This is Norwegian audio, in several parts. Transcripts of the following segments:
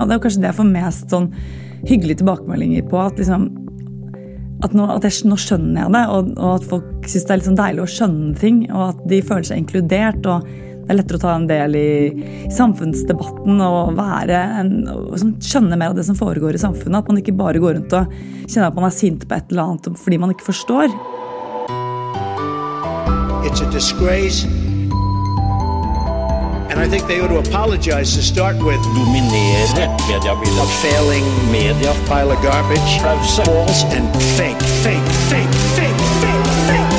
Og det er kanskje det jeg får mest sånn hyggelige tilbakemeldinger på. At, liksom, at, nå, at jeg, nå, skjønner jeg det, og, og at folk syns det er liksom deilig å skjønne ting. Og at de føler seg inkludert. og det er lettere å ta en del i, samfunnsdebatten og en, og sånn, skjønne mer av det som foregår i samfunnet. At man ikke bare går rundt og kjenner at man er sint på et eller annet fordi man ikke forstår. It's a disgrace And I think they ought to apologize to start with. Dominere mediebildet. A failing media. Pile of garbage. False and fake, fake, fake, fake, fake, fake.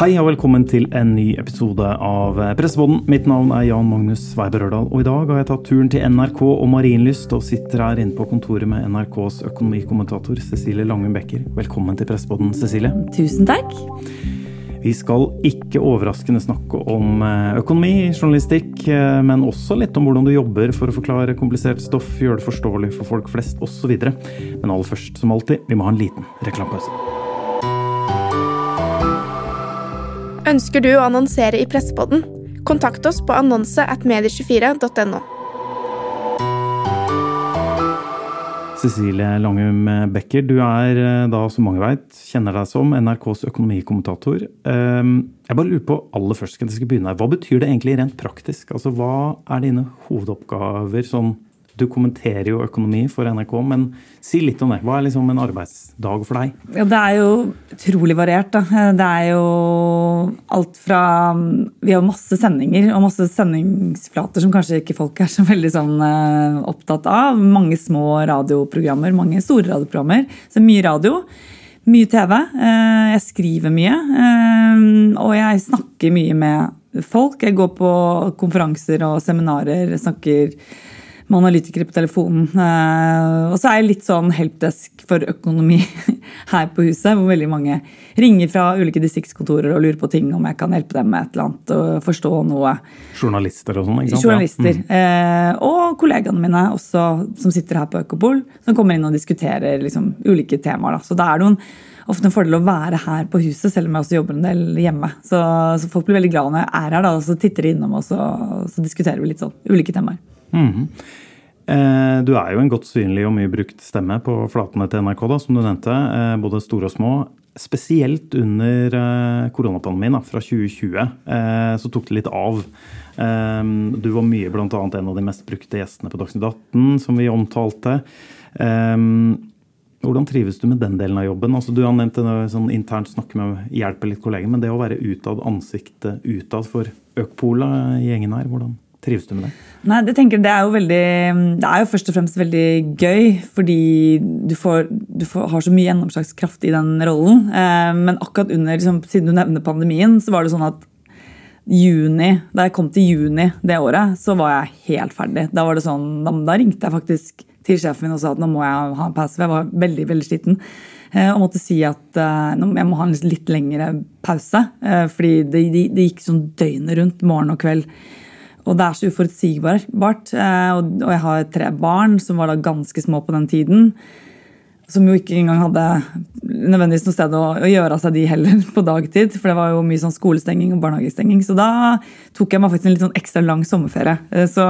Hei og velkommen til en ny episode av Pressepodden. Mitt navn er Jan Magnus Weiber Ørdal, og i dag har jeg tatt turen til NRK og Marienlyst og sitter her inne på kontoret med NRKs økonomikommentator Cecilie Langum Becker. Velkommen til Pressepodden, Cecilie. Tusen takk. Vi skal ikke overraskende snakke om eh, økonomi, journalistikk, eh, men også litt om hvordan du jobber for å forklare komplisert stoff, gjøre det forståelig for folk flest osv. Men aller først, som alltid, vi må ha en liten reklamepause. Ønsker du å annonsere i Pressepodden? Kontakt oss på annonse at medie24.no. Cecilie Langum Becker, du er eh, da, som mange veit, kjenner deg som NRKs økonomikommentator. Ehm, jeg bare lurer på aller først, skal jeg begynne her, Hva betyr det egentlig rent praktisk? Altså, Hva er dine hovedoppgaver sånn du kommenterer jo økonomi for NRK, men si litt om det. Hva er liksom en arbeidsdag for deg? Ja, Det er jo utrolig variert. Da. Det er jo alt fra Vi har masse sendinger og masse sendingsflater som kanskje ikke folk er så veldig sånn uh, opptatt av. Mange små radioprogrammer, mange store radioprogrammer. Så mye radio. Mye TV. Uh, jeg skriver mye. Uh, og jeg snakker mye med folk. Jeg går på konferanser og seminarer. snakker med analytikere på telefonen. Eh, og så er jeg litt sånn helpdesk for økonomi her på huset, hvor veldig mange ringer fra ulike distriktskontorer og lurer på ting om jeg kan hjelpe dem med et eller annet og forstå noe. Journalister og sånn? ikke sant? Journalister. Ja. Mm. Og kollegaene mine også, som sitter her på Økopol, som kommer inn og diskuterer liksom, ulike temaer. Da. Så det er noen ofte en fordel å være her på huset, selv om jeg også jobber en del hjemme. Så, så folk blir veldig glad når jeg er her, da, og så titter de innom, og så, så diskuterer vi litt sånn ulike temaer. Mm. Du er jo en godt synlig og mye brukt stemme på flatene til NRK, da, som du nevnte. Eh, både store og små. Spesielt under eh, koronapandemien da, fra 2020 så tok det litt av. Du var mye bl.a. en av de mest brukte gjestene på Dagsnytt 18, som vi omtalte. Hvordan trives du med den delen av jobben? Altså, du har nevnt det sånn internt snakke med hjelpe litt kolleger, men det å være utad, ansiktet utad for Økpola-gjengen her, hvordan? Trives du med det? Nei, det, tenker, det, er veldig, det er jo først og fremst veldig gøy, fordi du, får, du får, har så mye gjennomslagskraft i den rollen. Eh, men akkurat under, liksom, siden du nevner pandemien, så var det sånn at juni, da jeg kom til juni det året, så var jeg helt ferdig. Da, sånn, da, ringte jeg faktisk til sjefen min og sa at nå må jeg ha en pause. Jeg var veldig veldig sliten. Eh, og måtte si at eh, jeg må ha en litt lengre pause. Fordi det, det gikk sånn døgnet rundt morgen og kveld og det er så uforutsigbart. Eh, og jeg har tre barn som var da ganske små på den tiden. Som jo ikke engang hadde nødvendigvis noe sted å, gjøre av seg de heller på dagtid. For det var jo mye sånn skolestenging og barnehagestenging. Så da tok jeg meg faktisk en litt sånn ekstra lang sommerferie. Eh, så,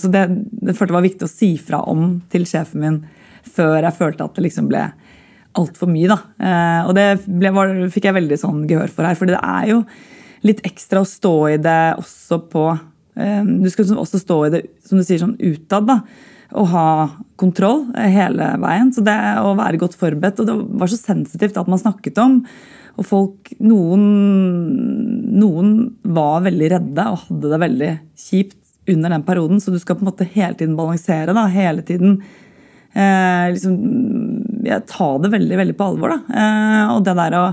så det, det følte jeg var viktig å si fra om til sjefen min før jeg følte at det liksom ble altfor mye. da. Eh, og det ble, var, fikk jeg veldig sånn gehør for her. For det er jo litt ekstra å stå i det også på eh, Du skal også stå i det som du sier, sånn utad. da, Og ha kontroll hele veien. Så det å være godt forberedt Og det var så sensitivt at man snakket om. Og folk Noen, noen var veldig redde og hadde det veldig kjipt under den perioden, så du skal på en måte hele tiden balansere. da, hele tiden eh, liksom, ja, Ta det veldig veldig på alvor. da, eh, Og det der å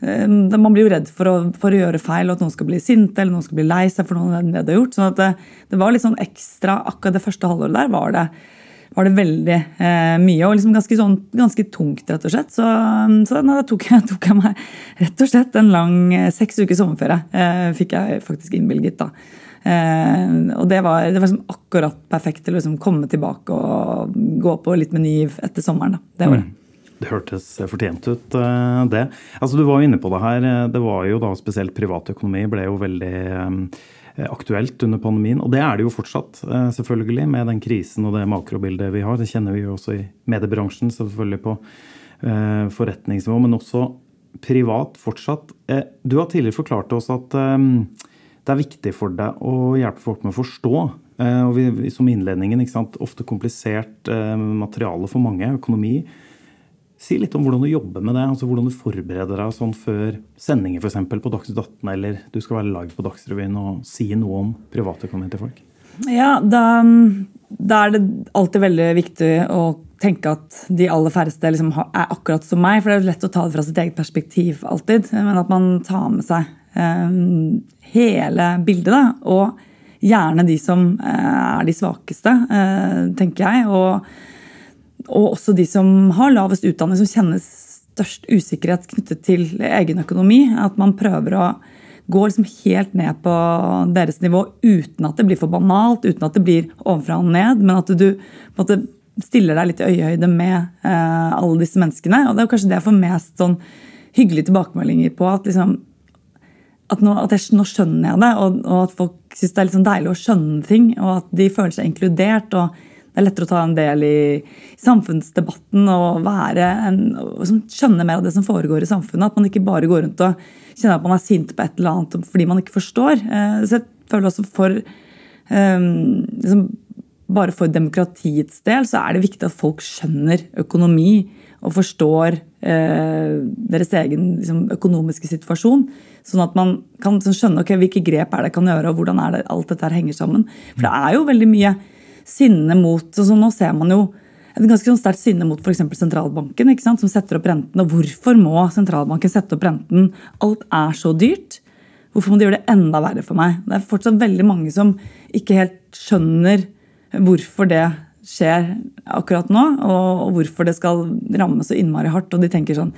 man blir jo redd for å, for å, gjøre feil, og at noen skal bli sinte eller noen skal bli lei seg for noe de har gjort. sånn at det, det, var litt sånn ekstra akkurat det første halvåret der var det, var det veldig eh, mye. Og liksom ganske, sånn, ganske, tungt, rett og slett. Så, så da tok jeg, tok jeg, meg rett og slett en lang eh, seks ukers sommerferie. Eh, fikk jeg faktisk innvilget. da. Eh, og det var, det var liksom akkurat perfekt til å liksom komme tilbake og gå på litt med ny etter sommeren. da. Det var det. Mm. Det hørtes fortjent ut, eh, det. Altså, Du var jo inne på det her. Det var jo da spesielt privatøkonomi ble jo veldig aktuelt under pandemien. Og det er det jo fortsatt, selvfølgelig, med den krisen og det makrobildet vi har. Det kjenner vi jo også i mediebransjen, selvfølgelig på forretningsnivå, men også privat fortsatt. Du har tidligere forklart til oss at det er viktig for deg å hjelpe folk med å forstå. Og vi, som innledningen, ofte komplisert materiale for mange, økonomi. Si litt om hvordan du jobber med det. altså Hvordan du forbereder deg sånn før sendinger eksempel, på Dagsnytt 18, eller du skal være live på Dagsrevyen og si noe om privatøkonomien til folk. Ja, da, da, er det alltid veldig viktig å tenke at de aller færreste liksom er akkurat som meg. For det er lett å ta det fra sitt eget perspektiv alltid. Men at man tar med seg um, hele bildet. Da, og gjerne de som uh, er de svakeste, uh, tenker jeg. og og også de som har lavest utdanning, som kjenner størst usikkerhet knyttet til egen økonomi. At man prøver å gå liksom helt ned på deres nivå uten at det blir for banalt, uten at det blir ovenfra og ned, men at du måte stiller deg litt i øyehøyde med eh, alle disse menneskene. Og det er kanskje det jeg får mest sånn hyggelige tilbakemeldinger på. At, liksom, at, nå, at jeg, nå, skjønner jeg det, og, og at folk syns det er litt sånn deilig å skjønne ting. Og at de føler seg inkludert. og det er lettere å ta en del i samfunnsdebatten og være en, og skjønne mer av det som foregår i samfunnet. At man ikke bare går rundt og kjenner at man er sint på et eller annet fordi man ikke forstår. Eh, så jeg føler også for um, liksom, Bare for demokratiets del så er det viktig at folk skjønner økonomi og forstår eh, deres egen liksom, økonomiske situasjon. Sånn at man kan skjønne okay, hvilke grep er det kan gjøre, og hvordan det alt dette henger sammen. For det er jo veldig mye sinne mot så Nå ser man jo et ganske sånn sterkt sinne mot f.eks. sentralbanken, ikke sant, som setter opp renten. Og hvorfor må sentralbanken sette opp renten? Alt er så dyrt. Hvorfor må de gjøre det enda verre for meg? Det er fortsatt veldig mange som ikke helt skjønner hvorfor det skjer akkurat nå, og hvorfor det skal ramme så innmari hardt. Og de tenker sånn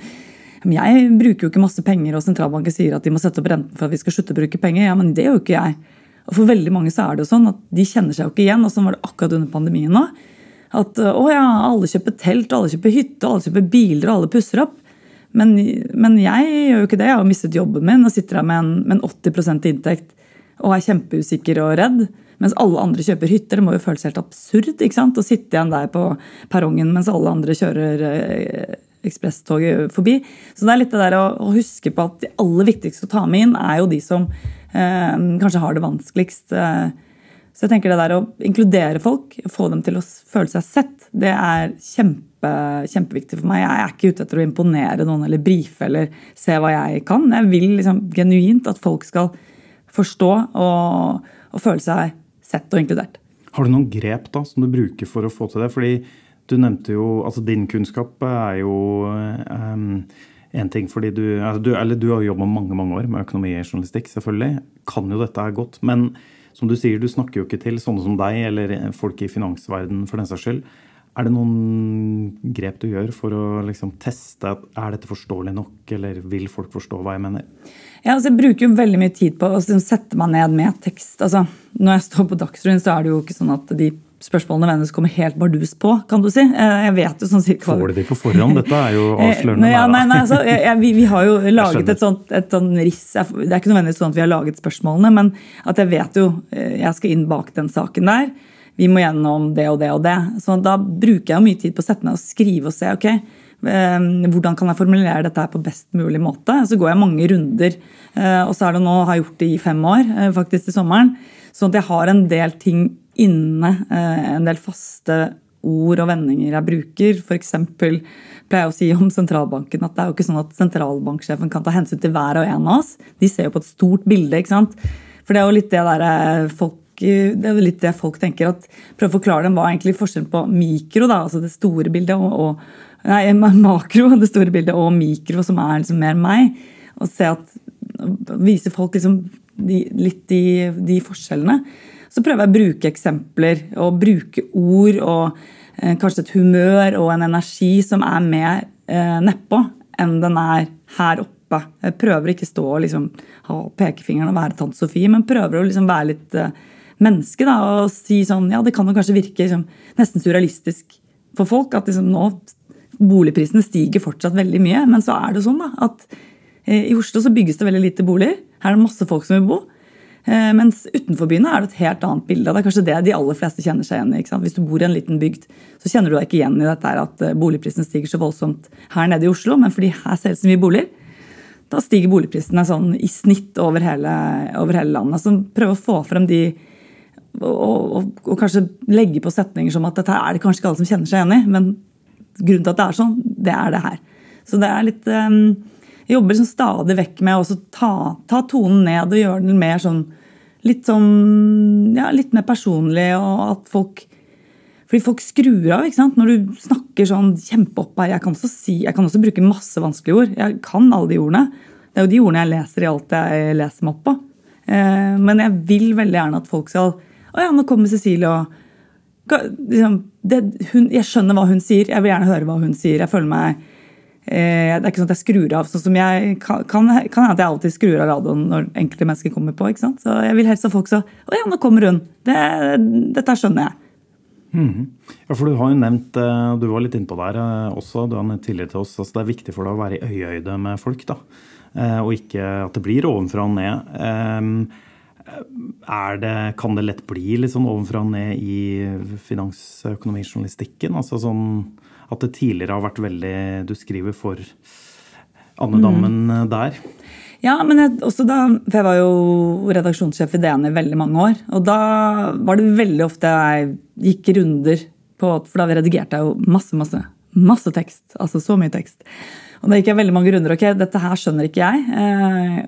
Jeg bruker jo ikke masse penger, og sentralbanken sier at de må sette opp renten for at vi skal slutte å bruke penger. Ja, men det gjør jo ikke jeg. Og For veldig mange så er det jo sånn at de kjenner seg jo ikke igjen. og Sånn var det akkurat under pandemien nå. At å ja, alle kjøper telt, alle kjøper hytte, alle kjøper biler, og alle pusser opp. Men, men, jeg gjør jo ikke det. Jeg har mistet jobben min og sitter her med en, med en 80 inntekt og er kjempeusikker og redd. Mens alle andre kjøper hytter. Det må jo føles helt absurd ikke sant? å sitte igjen der på perrongen mens alle andre kjører eh, ekspresstoget forbi. Så det er litt det der å, å, huske på at de aller viktigste å ta med inn, er jo de som Eh, kanskje har det vanskeligst. Eh, så jeg tenker det der å inkludere folk, få dem til å føle seg sett, det er kjempe, kjempeviktig for meg. Jeg er ikke ute etter å imponere noen eller brife eller se hva jeg kan. Jeg vil liksom genuint at folk skal forstå og, og føle seg sett og inkludert. Har du noen grep da som du bruker for å få til det? Fordi du nevnte jo altså Din kunnskap er jo um, en ting fordi du, altså du, eller du har jo jobba mange mange år med økonomi og journalistikk, selvfølgelig. Kan jo dette her godt. Men som du sier, du snakker jo ikke til sånne som deg eller folk i finansverden for den saks skyld. Er det noen grep du gjør for å liksom teste er dette forståelig nok, eller vil folk forstå hva jeg mener? Ja, altså jeg bruker jo veldig mye tid på å sette meg ned med tekst. Altså, når jeg står på Dagsrevyen, så er det jo ikke sånn at de spørsmålene vennes kommer helt bardus på, kan du si. Eh, jeg vet jo sånn cirka Får du det på forhånd? Dette er jo eh, avslørende. ja, nei, nei, altså, jeg, vi, vi, har jo laget et sånt, et sånt riss. Det er ikke nødvendigvis sånn at vi har laget spørsmålene, men at jeg vet jo eh, Jeg skal inn bak den saken der. Vi må gjennom det og det og det. Så da bruker jeg jo mye tid på å sette meg og skrive og se. ok, hvordan kan jeg formulere dette her på best mulig måte? Så går jeg mange runder. Og så er det nå, har jeg gjort det i fem år, faktisk til sommeren. Sånn at jeg har en del ting inne eh, en del faste ord og vendinger jeg bruker. F.eks. pleier jeg å si om sentralbanken at det er jo ikke sånn at sentralbanksjefen kan ta hensyn til hver og en av oss. De ser jo på et stort bilde. ikke sant? For det er jo litt det der eh, folk det er jo litt det folk tenker. at Prøv å forklare dem hva er egentlig forskjellen på mikro, da, altså det store bildet, og, og nei, makro, det store bildet, og mikro, som er liksom mer meg. Og se at, vise folk liksom de, litt de, de forskjellene så prøver jeg å bruke eksempler og bruke ord og eh, kanskje et humør og en energi som er mer eh, nedpå enn den er her oppe. Jeg prøver ikke stå og liksom, ha pekefingeren og være tante Sofie, men prøver å liksom være litt eh, menneske da, og si sånn Ja, det kan jo kanskje virke liksom, nesten surrealistisk for folk at liksom, nå boligprisene stiger fortsatt veldig mye, men så er det sånn da, at eh, i Oslo så bygges det veldig lite boliger. Her er det masse folk som vil bo. Eh, mens utenfor byene er det et helt annet bilde. Det er kanskje det de aller fleste kjenner seg igjen i. Hvis du bor i en liten bygd, så kjenner du deg ikke igjen i dette at boligprisen boligprisene stiger så voldsomt her nede i Oslo. Men fordi her selges så mye boliger, da stiger boligprisene sånn i snitt over hele, over hele landet. Så prøve å få frem de og, og, og, kanskje legge på setninger som at dette er det kanskje ikke alle som kjenner seg igjen i, men grunnen til at det er sånn, det er det her. Så det er litt um, Jeg jobber sånn stadig vekk med å ta, ta, tonen ned og gjøre den mer sånn litt sånn ja, litt mer personlig, og at folk fordi folk skrur av ikke sant? når du snakker sånn kjempeopp her. Jeg kan, også si, jeg kan også bruke masse vanskelige ord. Jeg kan alle de ordene. Det er jo de ordene jeg leser i alt jeg leser meg opp på. Eh, men jeg vil veldig gjerne at folk skal Å ja, nå kommer Cecilie og liksom, det, hun, Jeg skjønner hva hun sier. Jeg vil gjerne høre hva hun sier. Jeg føler meg eh, Det er ikke sånn at jeg skrur av. sånn som jeg kan, kan hende at jeg alltid skrur av radioen når enkelte mennesker kommer på. ikke sant? Så jeg vil helst at folk så Å ja, nå kommer hun. Det, dette skjønner jeg. Mm. Ja, for Du har jo nevnt, eh, du var litt innpå der eh, også, du har nevnt tidligere til oss, altså det er viktig for deg å være i øyehøyde med folk. da, eh, Og ikke at det blir ovenfra og ned. er det, kan det lett bli litt sånn ovenfra og ned i finansøkonomijournalistikken? Altså sånn at det tidligere har vært veldig Du skriver for andedammen mm. der. Ja, men jeg, også da, for jeg var jo redaksjonssjef i DN i veldig mange år. Og da var det veldig ofte jeg gikk runder på For da redigerte jeg jo masse, masse, masse tekst. Altså så mye tekst. Og da gikk jeg veldig mange runder. Ok, dette her skjønner ikke jeg. Eh,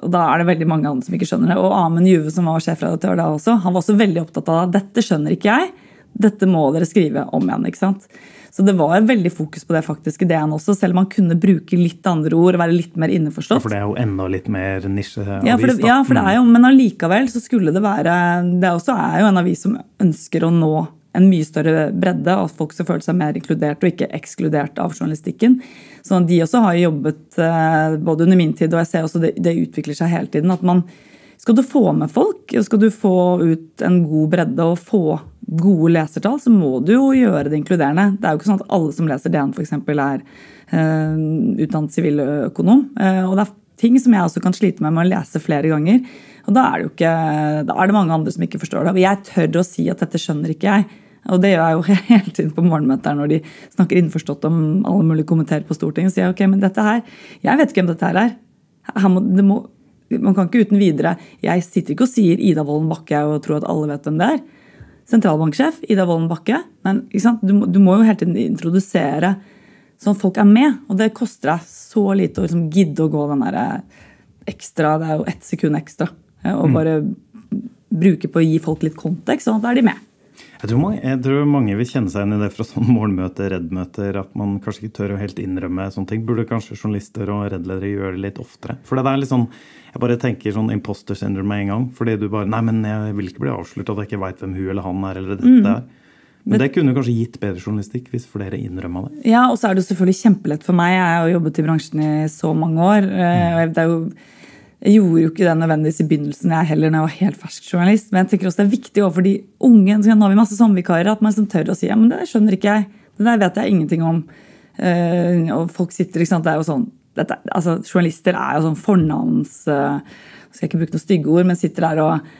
og da er det veldig mange andre som ikke skjønner det. Og Amund Juve, som var sjefredaktør da også, han var også veldig opptatt av at dette skjønner ikke jeg. Dette må dere skrive om igjen. ikke sant? Så det var veldig fokus på det faktisk ideen også, selv om man kunne bruke litt andre ord være litt mer innforstått. Ja, For det er jo enda litt mer nisjeavis? Ja, for det, ja, for det er jo, men allikevel så skulle det være Det også er jo en avis som ønsker å nå en mye større bredde, og at folk skal føle seg mer inkludert og ikke ekskludert av journalistikken. Så de også har jobbet eh, både under min tid, og jeg ser også det, det utvikler seg hele tiden. at man skal du få med folk, skal du få ut en god bredde og få gode lesertall, så må du jo gjøre det inkluderende. Det er jo ikke sånn at alle som leser DN f.eks. er uh, utdannet siviløkonom. Uh, og det er ting som jeg også kan slite med med å lese flere ganger. Og da er det jo ikke, da er det mange andre som ikke forstår det. Og jeg tør å si at dette skjønner ikke jeg. Og det gjør jeg jo hele tiden på morgenmøter når de snakker innforstått om alle mulige kommenterer på Stortinget. Sier jeg ok, men dette her, jeg vet ikke hvem dette her er. Her må, det må, man kan ikke uten videre Jeg sitter ikke og sier Ida Wolden Bakke og tror at alle vet hvem det er sentralbanksjef Ida Wolden Bakke. Men du, du, må jo hele tiden introdusere sånn at folk er med. Og det koster deg så lite å liksom gidde å gå den der eh, ekstra Det er jo ett sekund ekstra. Og mm. bare bruke på å gi folk litt kontekst, sånn at da er de med. Jeg tror, mange, jeg tror, mange, vil kjenne seg igjen i det fra sånn morgenmøter, redd-møter, at man kanskje ikke tør å helt innrømme sånne ting. Burde kanskje journalister og redd gjøre det litt oftere? For det er litt sånn, Jeg bare tenker sånn imposter syndrome med en gang. Fordi du bare Nei, men jeg vil ikke bli avslørt at jeg ikke veit hvem hun eller han er, eller dette mm. er. Men det kunne kanskje gitt bedre journalistikk hvis flere innrømma det. Ja, og så er det selvfølgelig kjempelett for meg. Jeg har jobbet i bransjen i så mange år. Mm. Det er jo jeg gjorde jo ikke det nødvendigvis i begynnelsen, jeg heller, når jeg var helt fersk journalist. Men jeg tenker også det er viktig overfor de unge. Nå har vi masse sommervikarer, at man liksom tør å si ja, men det skjønner ikke jeg. Det der vet jeg ingenting om. Uh, og folk sitter, ikke sant, det er jo sånn dette, altså, Journalister er jo sånn fornavns... Uh, skal jeg ikke bruke noen stygge ord, men sitter der og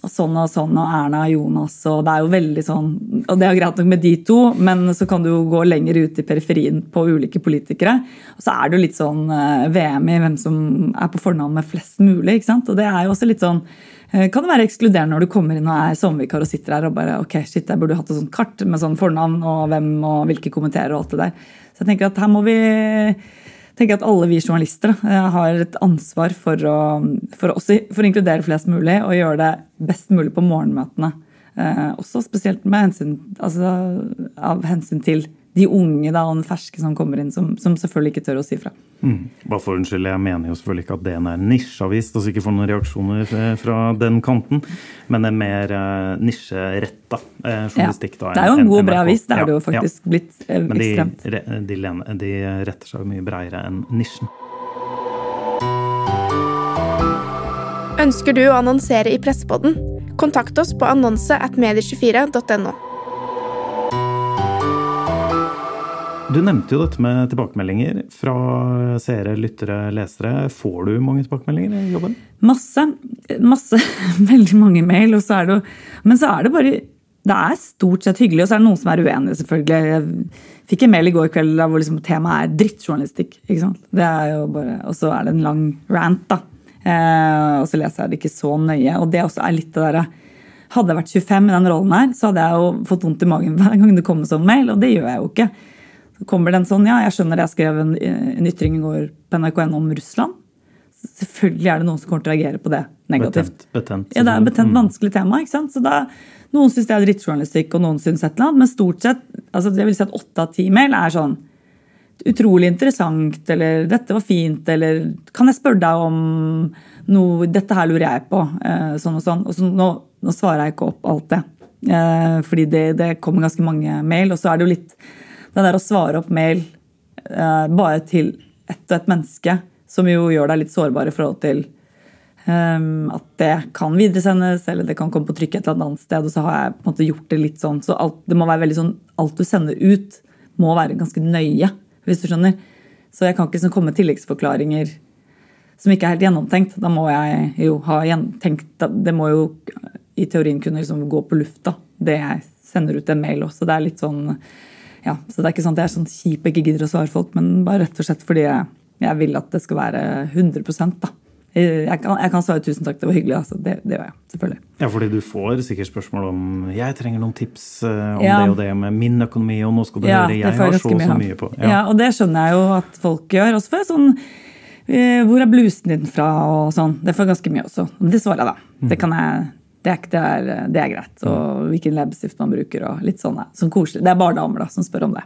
og sånn og sånn og Erna og Jonas og det er jo veldig sånn Og det er greit nok med de to, men så kan du jo gå lenger ut i periferien på ulike politikere. Og så er det jo litt sånn uh, VM i hvem som er på fornavn med flest mulig. ikke sant? Og det er jo også litt sånn uh, Kan det være ekskluderende når du kommer inn og er sommervikar og sitter her og bare ok, shit, jeg burde hatt et sånt kart med sånn fornavn og hvem og hvilke kommenterer og alt det der. Så jeg tenker at her må vi tenker at alle vi journalister da, har et ansvar for å, for, også, for å inkludere flest mulig og gjøre det best mulig på morgenmøtene. Eh, også spesielt hensyn, altså, av hensyn til de unge da, og den ferske som kommer inn, som, som selvfølgelig ikke tør å si fra. Mm. Bare for unnskyld, Jeg mener jo selvfølgelig ikke at DN er en nisjeavis, så ikke får noen reaksjoner eh, fra den kanten. Men en mer uh, nisjeretta uh, journalistikk. Ja. det er jo en god, bred avis. Det er ja, det jo faktisk ja. blitt uh, Men de, de, de, retter seg jo mye bredere enn nisjen. Ønsker du å annonsere i Pressepodden? Kontakt oss på annonse at medie24.no. Du nevnte jo dette med tilbakemeldinger fra seere, lyttere, lesere. Får du mange tilbakemeldinger i jobben? Masse. Masse. Veldig mange mail. Og så er det, men så er det bare Det er stort sett hyggelig, og så er det noen som er uenige, selvfølgelig. Jeg fikk en mail i går kveld hvor liksom temaet er drittjournalistikk. ikke sant? Det er jo bare, Og så er det en lang rant, da. Eh, og så leser jeg det ikke så nøye. Og det også er litt det derre Hadde jeg vært 25 i den rollen her, så hadde jeg jo fått vondt i magen hver gang det kommer sånn mail, og det gjør jeg jo ikke. Kommer den sånn, ja, jeg skjønner jeg skrev en, en ytring i går på NRK1 om Russland. Selvfølgelig er det noen som kommer til å reagere på det negativt. Betent, betent, ja, det er betent, vanskelig tema. ikke sant? Så da, Noen syns det er drittjournalistikk, og noen syns et eller annet. Men stort sett, altså jeg vil si at åtte av ti mail er sånn utrolig interessant, eller 'dette var fint', eller 'kan jeg spørre deg om noe 'Dette her lurer jeg på', eh, sånn og sånn. Og så nå, nå svarer jeg ikke opp alt det. Eh, fordi det, det kommer ganske mange mail, og så er det jo litt det der å svare opp mail eh, bare til ett og ett menneske, som jo gjør deg litt sårbar i forhold til um, at det kan videresendes, eller det kan komme på trykk et eller annet sted. Og så har jeg på en måte gjort det litt sånn. Så alt, det må være veldig sånn, alt du sender ut, må være ganske nøye, hvis du skjønner. Så jeg kan ikke sånn, komme med tilleggsforklaringer som ikke er helt gjennomtenkt. Da må jeg jo ha tenkt Det må jo i teorien kunne liksom gå på lufta, det jeg sender ut en mail også. Det er litt sånn ja, Så det er ikke sånn at jeg er sånn kjip og ikke gidder å svare folk, men bare rett og slett fordi jeg, jeg vil at det skal være 100 da. Jeg kan, jeg kan, svare 'tusen takk, det var hyggelig'. Altså. Det, det gjør jeg. selvfølgelig. Ja, fordi du får sikkert spørsmål om 'jeg trenger noen tips uh, om ja. det og det med min økonomi', og 'nå skal du ja, høre, jeg har så og så mye på'. Ja. ja. og det skjønner jeg jo at folk gjør. Også for sånn uh, 'hvor er blusen din fra?' og sånn. Det får jeg ganske mye også. Det svarer jeg, da. Mm. Det kan jeg det er, det, er, det er, greit. Og hvilken leppestift man bruker. og litt sånn, sånn koselig. Det er bare damer da, som spør om det.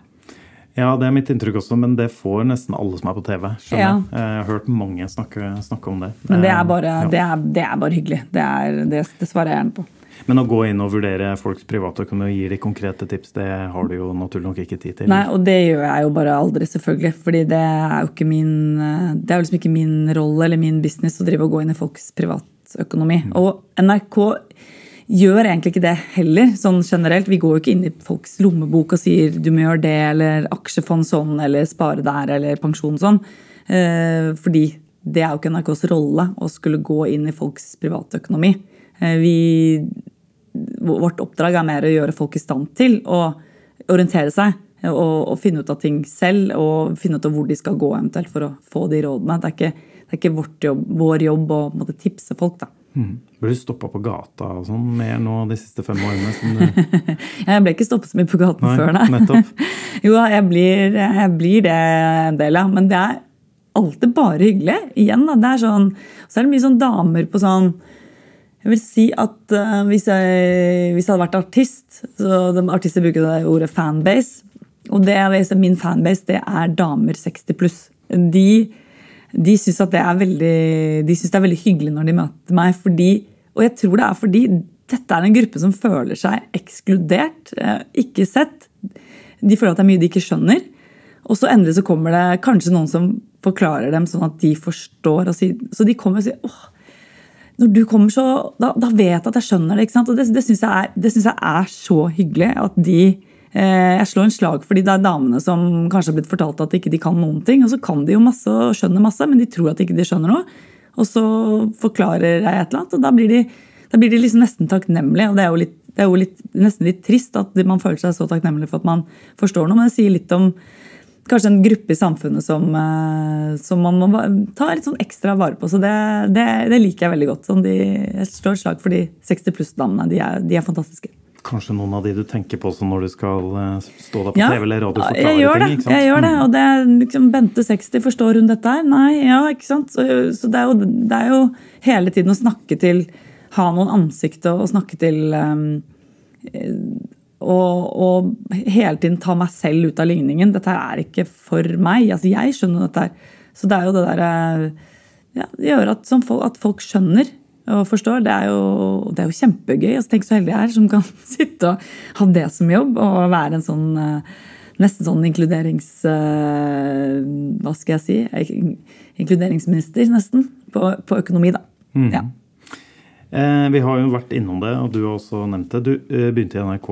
Ja, det er mitt inntrykk også, men det får nesten alle som er på TV. ja. Jeg har hørt mange snakke, snakke, om det. Men det er bare, ja. det er, det er bare hyggelig. Det, det, svarer jeg gjerne på. Men å gå inn og vurdere folks privatøkonomi og gi de konkrete tips, det har du jo naturlig nok ikke tid til. Nei, og det gjør jeg jo bare aldri, selvfølgelig. fordi det er jo ikke min, det er jo liksom ikke min rolle eller min business å drive og gå inn i folks privatøkonomi. Mm. Og NRK gjør egentlig ikke det heller, sånn generelt. Vi går jo ikke inn i folks lommebok og sier du må gjøre det, eller aksjefond sånn, eller spare der, eller pensjon sånn. Eh, fordi det er jo ikke NRKs rolle å skulle gå inn i folks privatøkonomi. Eh, vårt oppdrag er mer å gjøre folk i stand til å orientere seg og, og finne ut av ting selv, og finne ut av hvor de skal gå eventuelt for å få de rådene. Det er ikke, det er ikke jobb, vår jobb å måtte, tipse folk. da. Mm. Ble du stoppa på gata og sånn mer nå de siste fem årene? jeg ble ikke stoppet så mye på gaten nei, før, nei. Nettopp. jo, jeg blir, jeg blir, det en del, av. Men det er alltid bare hyggelig. Igjen, da. Det er sånn, så er det mye sånn damer på sånn Jeg vil si at uh, hvis, jeg, hvis, jeg, hadde vært artist så de, Artister bruker det ordet fanbase. Og det, min fanbase det er damer 60 pluss. De de syns det, de det er veldig hyggelig når de møter meg. Fordi, og jeg tror det er fordi dette er en gruppe som føler seg ekskludert, eh, ikke sett. De føler at det er mye de ikke skjønner. Og så endelig så kommer det kanskje noen som forklarer dem sånn at de forstår. Sier, så de kommer og sier åh, når du kommer så, da, da vet jeg at jeg skjønner det. ikke sant? Og det, det syns jeg, jeg, er så hyggelig at de jeg slår en slag fordi det er damene som kanskje har blitt fortalt at ikke de kan noen ting. Og så kan de jo masse og skjønner masse, men de tror at ikke de skjønner noe. Og så forklarer jeg et eller annet, og da blir de, da blir de liksom nesten takknemlige. Og det er jo, litt, det er jo litt, nesten litt trist at man føler seg så takknemlig for at man forstår noe. Men det sier litt om kanskje en gruppe i samfunnet som, eh, som man må ta litt sånn ekstra vare på. Så det, det, det liker jeg veldig godt. Sånn de, jeg slår et slag for de 60 pluss-damene. De, de er fantastiske. Kanskje noen av de du tenker på når du skal eh, stå der på ja, TV eller radio og forklare jeg gjør ting? Det. Jeg gjør det. Og det er liksom Bente 60, forstår hun dette her? Nei, ja, ikke sant. Så, så det, er jo, det, er jo, hele tiden å snakke til Ha noen ansikt og snakke til um, og, og, hele tiden ta meg selv ut av ligningen. Dette er ikke for meg. Altså, jeg skjønner dette her. Så det er jo det derre ja, Det gjør at, at folk skjønner og forstår. Det er jo, det er jo kjempegøy. Altså, tenk så heldig jeg er som kan sitte og ha det som jobb og være en sånn eh, Nesten sånn inkluderings... Eh, hva skal jeg si? Inkluderingsminister, nesten. På, på økonomi, da. Mm. Ja. Eh, vi har jo vært innom det, og du har også nevnt det. Du begynte i NRK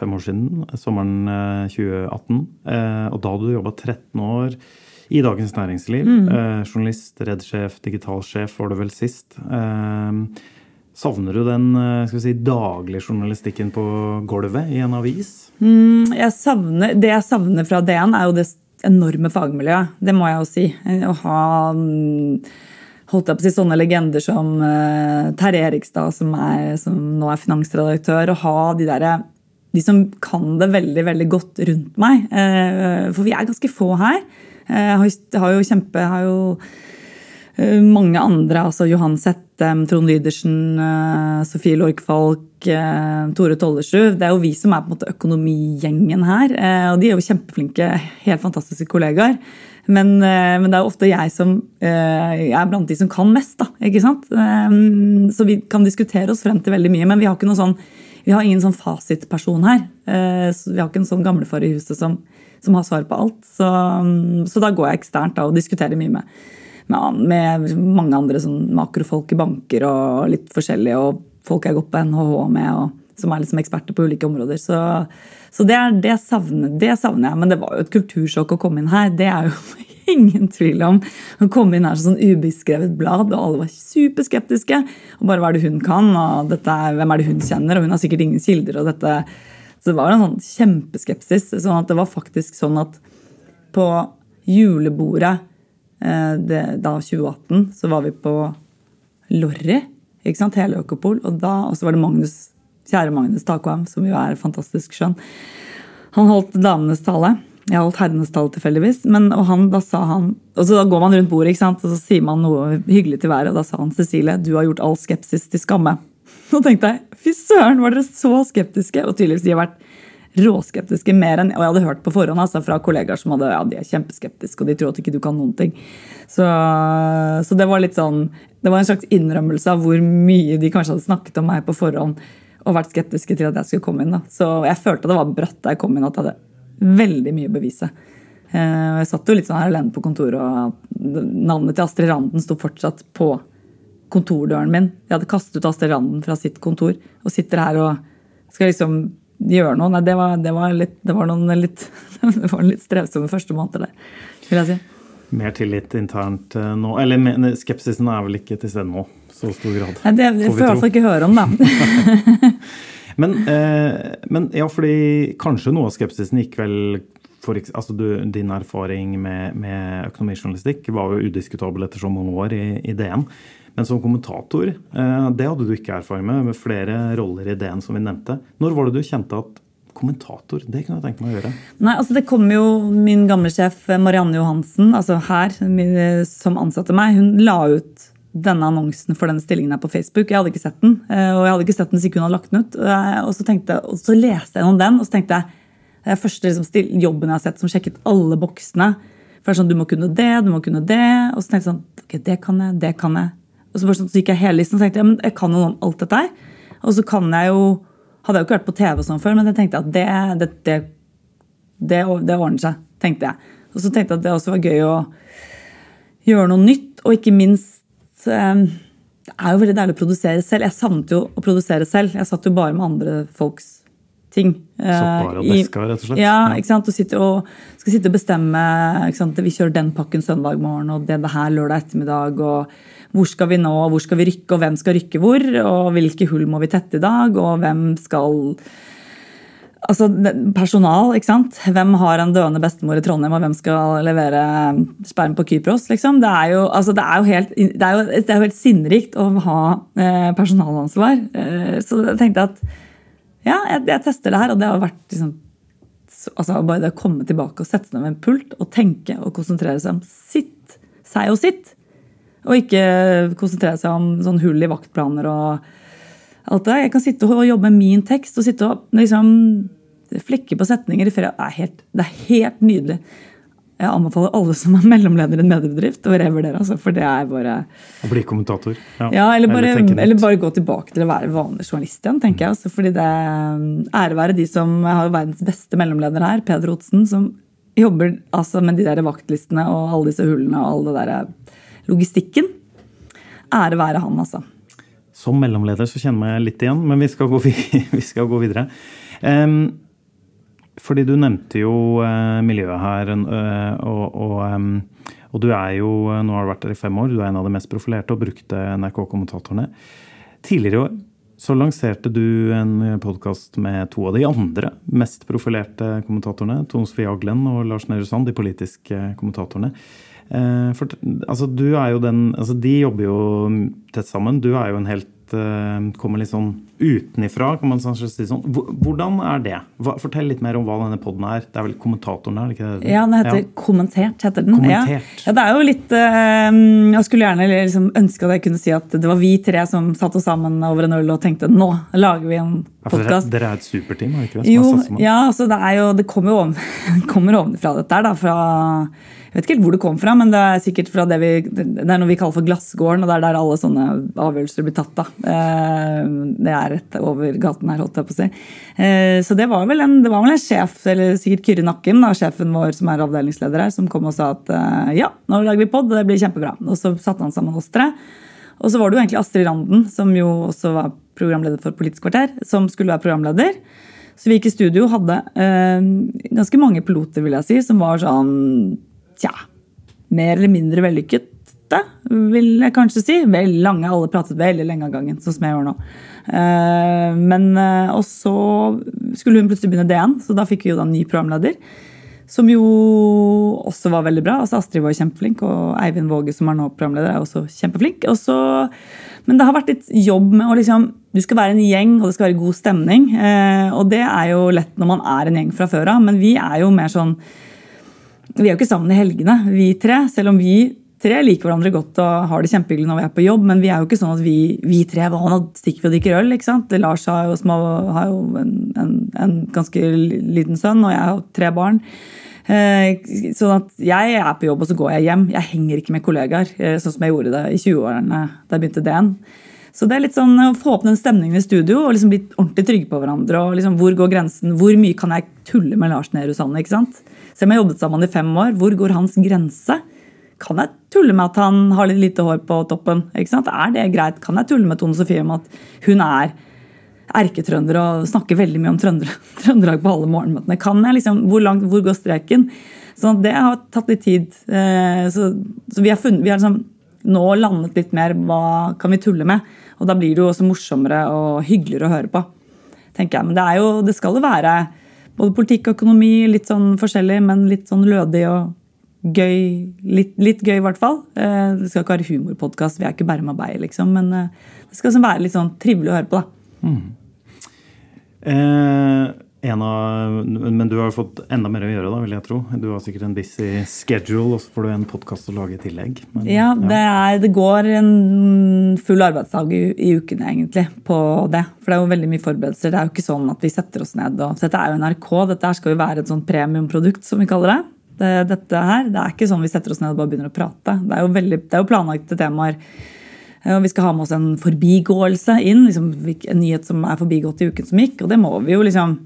fem år siden, sommeren 2018. Og da hadde du jobba 13 år i Dagens Næringsliv. Mm. Journalist, redd-sjef, digitalsjef var du vel sist. Savner du den skal vi si, daglige journalistikken på gulvet i en avis? Mm, jeg savner, det jeg savner fra DN, er jo det enorme fagmiljøet. Det må jeg jo si. Å ha mm, holdt jeg på å si, sånne legender som uh, Terje Erikstad, som, er, som, nå er finansredaktør, og ha de derre de som kan det veldig veldig godt rundt meg. Uh, for vi er ganske få her. Uh, jeg har jo kjempe har jo mange andre, altså Johan Settem, Trond Lydersen, Sofie Lorkfalk, Tore Tollersrud. Det er jo vi som er på en måte økonomigjengen her. Og de er jo kjempeflinke, helt fantastiske kollegaer. Men, eh, men, det er jo ofte jeg som eh, jeg er blant de som kan mest. da, ikke sant? Eh, så vi kan diskutere oss frem til veldig mye, men vi har ikke noe sånn, vi har ingen sånn fasitperson her. Vi har ikke en sånn gamlefar i huset som, som, har svar på alt. Så, så, da går jeg eksternt da, og diskuterer mye med, med, med mange andre sånn makrofolk i banker og litt forskjellige, og folk jeg gått på NHH med, og, som er liksom eksperter på ulike områder. Så så det, er, det, savner, det, savner, jeg. Men det var jo et kultursjokk å komme inn her. Det er jo ingen tvil om. Å komme inn her som sånn ubeskrevet blad, og alle var superskeptiske. Og bare hva er det hun kan, og dette, hvem er det hun kjenner? Og hun har sikkert ingen kilder. og dette... Så det var en sånn kjempeskepsis. sånn at Det var faktisk sånn at på julebordet eh, det, da 2018 så var vi på Lorry. ikke sant, Hele Økopol. Og da også var det Magnus Kjære Magnus Takvam, som jo er fantastisk skjønn. Han holdt damenes tale. Jeg holdt herrenes tale tilfeldigvis. Og han, da sa han, og så da går man rundt bordet ikke sant? og så sier man noe hyggelig til hver, og da sa han Cecilie, du har gjort all skepsis til skamme. Nå tenkte jeg fy søren, var dere så skeptiske? Og tydeligvis de har vært råskeptiske mer enn Og jeg hadde hørt på forhånd altså, fra kollegaer som hadde, ja, de er kjempeskeptiske og de tror at ikke du kan noen ting. Så, så det var litt sånn, det var en slags innrømmelse av hvor mye de kanskje hadde snakket om meg på forhånd og vært skeptiske til at jeg skulle komme inn. Da. Så jeg følte det var bratt da jeg kom inn, at jeg hadde veldig mye å bevise. Eh, jeg satt jo litt sånn her alene på kontoret, og navnet til Astrid Randen sto fortsatt på kontordøren min. Jeg hadde kastet ut Astrid fra sitt kontor og sitter her og skal liksom gjøre noe. Nei, det var, det var, litt, det var noen litt, det var litt strevsomme første måneder der, vil jeg si. Mer tillit internt eh, nå? Eller skepsisen er vel ikke til stede nå? så stor grad. Nei, det får vi i hvert fall ikke høre om, da. men, eh, men, ja, fordi kanskje noe av skepsisen gikk vel for, altså du, Din erfaring med, med, økonomijournalistikk var jo udiskutabel etter så mange år i, i DN. Men som kommentator, eh, det hadde du ikke erfaring med, med flere roller i DN som vi nevnte. Når var det du kjente at kommentator. Det kunne jeg tenkt meg å gjøre. Nei, altså Det kom jo min gamle sjef Marianne Johansen, altså her, som ansatte meg. Hun la ut denne annonsen for denne stillingen her på Facebook. Jeg hadde ikke sett den. Eh, og jeg hadde ikke sett den hvis hun hadde lagt den ut. Eh, og så, tenkte, og så leste jeg om den, og så tenkte jeg det er første liksom, jobben jeg har sett som sjekket alle boksene. For det er sånn, Du må kunne det, du må kunne det. Og så tenkte jeg sånn, ok, det kan jeg, det kan jeg. Og så, sånn, så gikk jeg hele listen og tenkte jeg, men jeg kan jo noe om alt dette her. Og så kan jeg jo Hadde jeg jo ikke vært på TV og sånn før, men jeg tenkte at det, det, det, det, det ordner seg. tenkte jeg. Og så tenkte jeg at det også var gøy å gjøre noe nytt, og ikke minst Ehm, det er jo veldig deilig å produsere selv. Jeg savnet jo å produsere selv. Jeg satt jo bare med andre folks ting. Satt bare og deska, rett og slett? Ja, ikke sant? Og, og skal sitte og bestemme ikke sant? Vi kjører den pakken søndag morgen og det, det her lørdag ettermiddag. og Hvor skal vi nå, hvor skal vi rykke, og hvem skal rykke hvor? Og hvilke hull må vi tette i dag? Og hvem skal Altså, Personal, ikke sant. Hvem har en døende bestemor i Trondheim, og hvem skal levere sperm på Kypros? liksom? Det er jo, altså, det er jo, helt, det er jo, det er jo helt sinnrikt å ha eh, personalansvar. Eh, så jeg tenkte at ja, jeg, jeg, tester det her, og det har vært liksom, altså, bare det å komme tilbake og sette seg ned med en pult og tenke og konsentrere seg om sitt, seg og sitt. Og ikke konsentrere seg om sånn hull i vaktplaner og alt det. Jeg kan sitte og jobbe med min tekst og sitte og liksom flekke på setninger i fred. Det er helt, det er helt nydelig. Jeg anbefaler alle som er mellomleder i en mediebedrift, å revurdere. Altså, for det er bare Å bli kommentator? Ja, ja eller, bare, eller, eller, bare, gå tilbake til å være vanlig journalist igjen, tenker jeg. Altså, fordi det Ære være de som har verdens beste mellomleder her, Peder Otsen, som jobber altså, med de der vaktlistene og alle disse hullene og all det der logistikken. Ære være han, altså. som mellomleder så kjenner jeg litt igjen, men vi skal gå, vi skal gå videre. Um, fordi du nevnte jo uh, miljøet her, uh, og, og, og, du er jo Nå har du vært der i fem år, du er en av de mest profilerte og brukte NRK-kommentatorene. Tidligere i år så lanserte du en podkast med to av de andre mest profilerte kommentatorene. Tone Sofie Aglen og Lars Nehru Sand, de politiske kommentatorene. Eh, for, altså, den, altså, de jobber jo tett sammen. Du er jo en helt uh, kommer litt sånn utenifra, kan man kanskje si sånn. Hvordan er det? Hva, fortell litt mer om hva denne poden er. Det er vel kommentatoren her? ikke det? Ja, den heter ja. Kommentert. heter den. Kommentert. Ja. ja. det er jo litt uh, Jeg skulle gjerne liksom ønske at jeg kunne si at det var vi tre som satte oss sammen over en øl og tenkte nå lager vi en podkast. Ja, dere, er et superteam? er ikke det? Jo, ja, altså det, er jo, det kommer jo om kommer ovenfra dette her, da. fra jeg vet ikke helt hvor det kom fra, men det er sikkert fra det vi, det er noe vi kaller for Glassgården. og Det er der alle sånne avgjørelser blir tatt. da. Eh, det er rett over gaten her, holdt jeg på å si. Eh, så det var vel en, var vel en sjef, eller sikkert Kyrre Nakken, da, sjefen vår som er avdelingsleder her, som kom og sa at eh, ja, nå lager vi pod, det blir kjempebra. Og så satte han sammen oss tre. Og så var det jo egentlig Astrid Randen, som jo også var programleder for Politisk kvarter, som skulle være programleder. Så vi gikk i studio og hadde eh, ganske mange piloter, vil jeg si, som var sånn tja, mer eller mindre vellykkete, vil jeg kanskje si. Vel lange, Alle pratet veldig lenge av gangen, sånn som jeg gjør nå. Eh, men, eh, Og så skulle hun plutselig begynne DN, så da fikk vi jo da en ny programleder. Som jo også var veldig bra. altså Astrid var kjempeflink, og Eivind Våge, som er nå programleder, er også kjempeflink. Også, men det har vært litt jobb med å liksom Du skal være en gjeng, og det skal være god stemning. Eh, og det er jo lett når man er en gjeng fra før av, men vi er jo mer sånn vi er jo ikke sammen i helgene, vi tre. Selv om vi tre liker hverandre godt og har det kjempehyggelig når vi er på jobb. Men vi er jo ikke sånn at vi, vi tre nå stikker vi og drikker øl. ikke sant? Lars har jo, har jo en, en, en, ganske liten sønn, og jeg har tre barn. Eh, sånn at jeg er på jobb, og så går jeg hjem. Jeg henger ikke med kollegaer, eh, sånn som jeg gjorde det i 20-årene da jeg begynte DN. Så det er litt sånn å få opp den stemningen i studio og liksom bli ordentlig trygge på hverandre. og liksom Hvor går grensen? Hvor mye kan jeg tulle med Lars Nehru Sand? ikke sant? Selv om jeg jobbet sammen i fem år, hvor går hans grense? Kan jeg tulle med at han har litt lite hår på toppen? Er det greit? Kan jeg tulle med Tone Sofie om at hun er erketrønder og snakker veldig mye om Trøndelag på alle morgenmøtene? Kan jeg liksom, Hvor langt, hvor går streken? Så det har tatt litt tid. Eh, så, så vi har, funnet, vi har liksom nå landet litt mer hva kan vi tulle med. Og da blir det jo også morsommere og hyggeligere å høre på. tenker jeg. Men det, jo, det skal jo være både politikk og økonomi, litt sånn forskjellig, men litt sånn lødig og gøy. Litt, litt gøy, i hvert fall. Eh, det skal ikke være humorpodkast, vi er ikke Berma Beyer, liksom. Men eh, det skal være litt sånn trivelig å høre på, da. Mm. Eh, av, men du har jo fått enda mer å gjøre, da, vil jeg tro. Du har sikkert en busy schedule, og så får du en podkast å lage i tillegg. Men, ja, det, er, det, går en full arbeidsdag i, i ukene egentlig på det. For det er jo veldig mye forberedelser. Det er jo ikke sånn at vi setter oss ned og Dette er jo NRK, dette her skal jo være et sånn premiumprodukt, som vi kaller det. det. Dette her, det er ikke sånn vi setter oss ned og bare begynner å prate. Det er jo, veldig, det er jo planlagte temaer. Og vi skal ha med oss en forbigåelse inn. Liksom, en nyhet som er forbigått i uken som gikk. Og det må vi jo liksom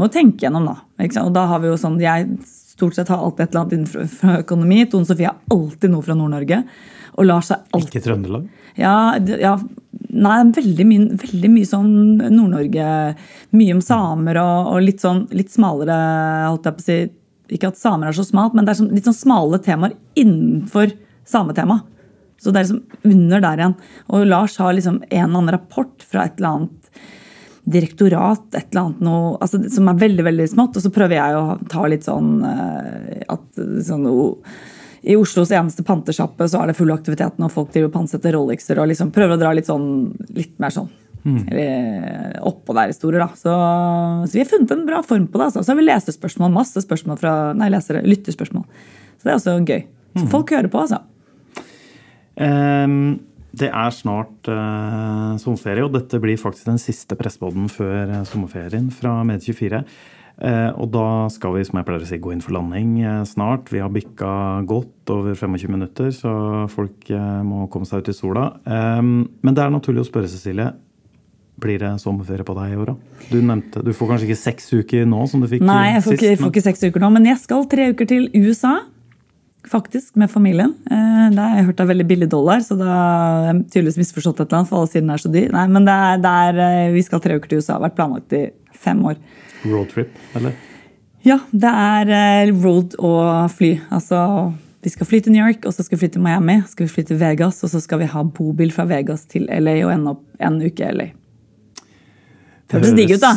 må tenke gjennom, da. Og da har vi jo sånn, Jeg stort sett har alltid et eller annet innenfor økonomi. Tone Sofie har alltid noe fra Nord-Norge. Og Lars har alltid Ikke Trøndelag? Ja, ja Nei, veldig mye, veldig mye sånn Nord-Norge. Mye om samer og, og, litt sånn litt smalere, holdt jeg på å si. Ikke at samer er så smalt, men det er sånn, litt sånn smale temaer innenfor sametema. Så det er liksom under der igjen. Og Lars har liksom en eller annen rapport fra et eller annet direktorat, et eller annet noe, altså, som er veldig veldig smått. Og så prøver jeg å ta litt sånn eh, at sånn, I Oslos eneste pantesjappe så er det full aktivitet når folk driver pantsetter Rolexer og liksom prøver å dra litt sånn litt mer sånn mm. eller oppå der historier. da. Så, så, vi har funnet en bra form på det. Altså. Så har vi lesespørsmål, masse spørsmål fra nei, lesere, lyttespørsmål. Så det er også gøy. Så mm. folk hører på, altså. Um det er snart uh, sommerferie, og dette blir faktisk den siste pressepodden før uh, sommerferien fra Medie24. Uh, og da skal vi som jeg pleier å si, gå inn for landing snart. Vi har bikka godt over 25 minutter, så folk må komme seg ut i sola. Men det er naturlig å spørre, Cecilie. Blir det sommerferie på deg i år, da? Du nevnte, du får kanskje ikke seks uker nå, som du fikk Nei, jeg får, sist, ikke, jeg får ikke seks uker nå, men jeg skal tre uker til USA. Faktisk, med familien. Eh, det har jeg hørt er veldig billig dollar, så da har jeg tydeligvis misforstått et eller annet, for alle siden er så dyr. Nei, men det er, det er, eh, vi skal tre uker til USA. Har vært planlagt i fem år. Roadtrip, eller? Ja, det er eh, road og fly. Altså, vi skal fly til New York, og så skal vi fly til Miami, skal vi fly til Vegas, og så skal vi ha bobil fra Vegas til LA og ende opp en uke i LA. Det høres digg ut, da.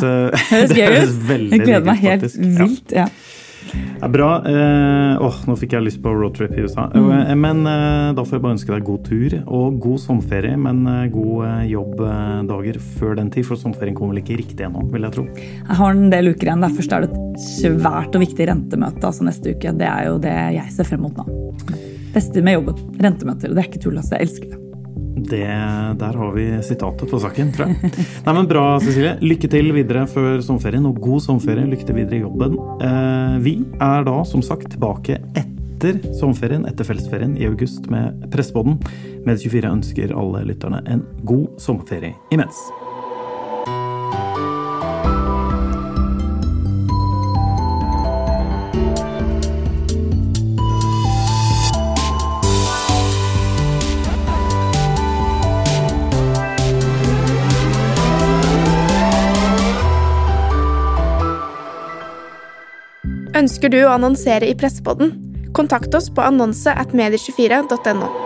Høres gøy ut. Jeg gleder meg helt vilt. ja. Ja, bra. Eh, åh, nå fikk jeg lyst på roadtrip i USA. Mm. Eh, men eh, da får jeg bare ønske deg god tur og god sommerferie. Men eh, gode eh, jobbdager før den tid, for sommerferien kommer vel ikke riktig ennå, vil jeg tro. Jeg har en del uker igjen. Der først er det et svært og viktig rentemøte altså neste uke. Det er jo det jeg ser frem mot nå. Beste med jobben. Rentemøter. Det er ikke tull, altså. Jeg elsker det. Det, der har vi sitatet på saken, tror jeg. Nei, men Bra, Cecilie. Lykke til videre før sommerferien, og god sommerferie. Lykke til videre i jobben. Eh, vi er da som sagt tilbake etter sommerferien, etter fellesferien i august med Pressepodden. Med24 ønsker alle lytterne en god sommerferie imens. Ønsker du å annonsere i Pressepodden? Kontakt oss på annonse at medie24.no.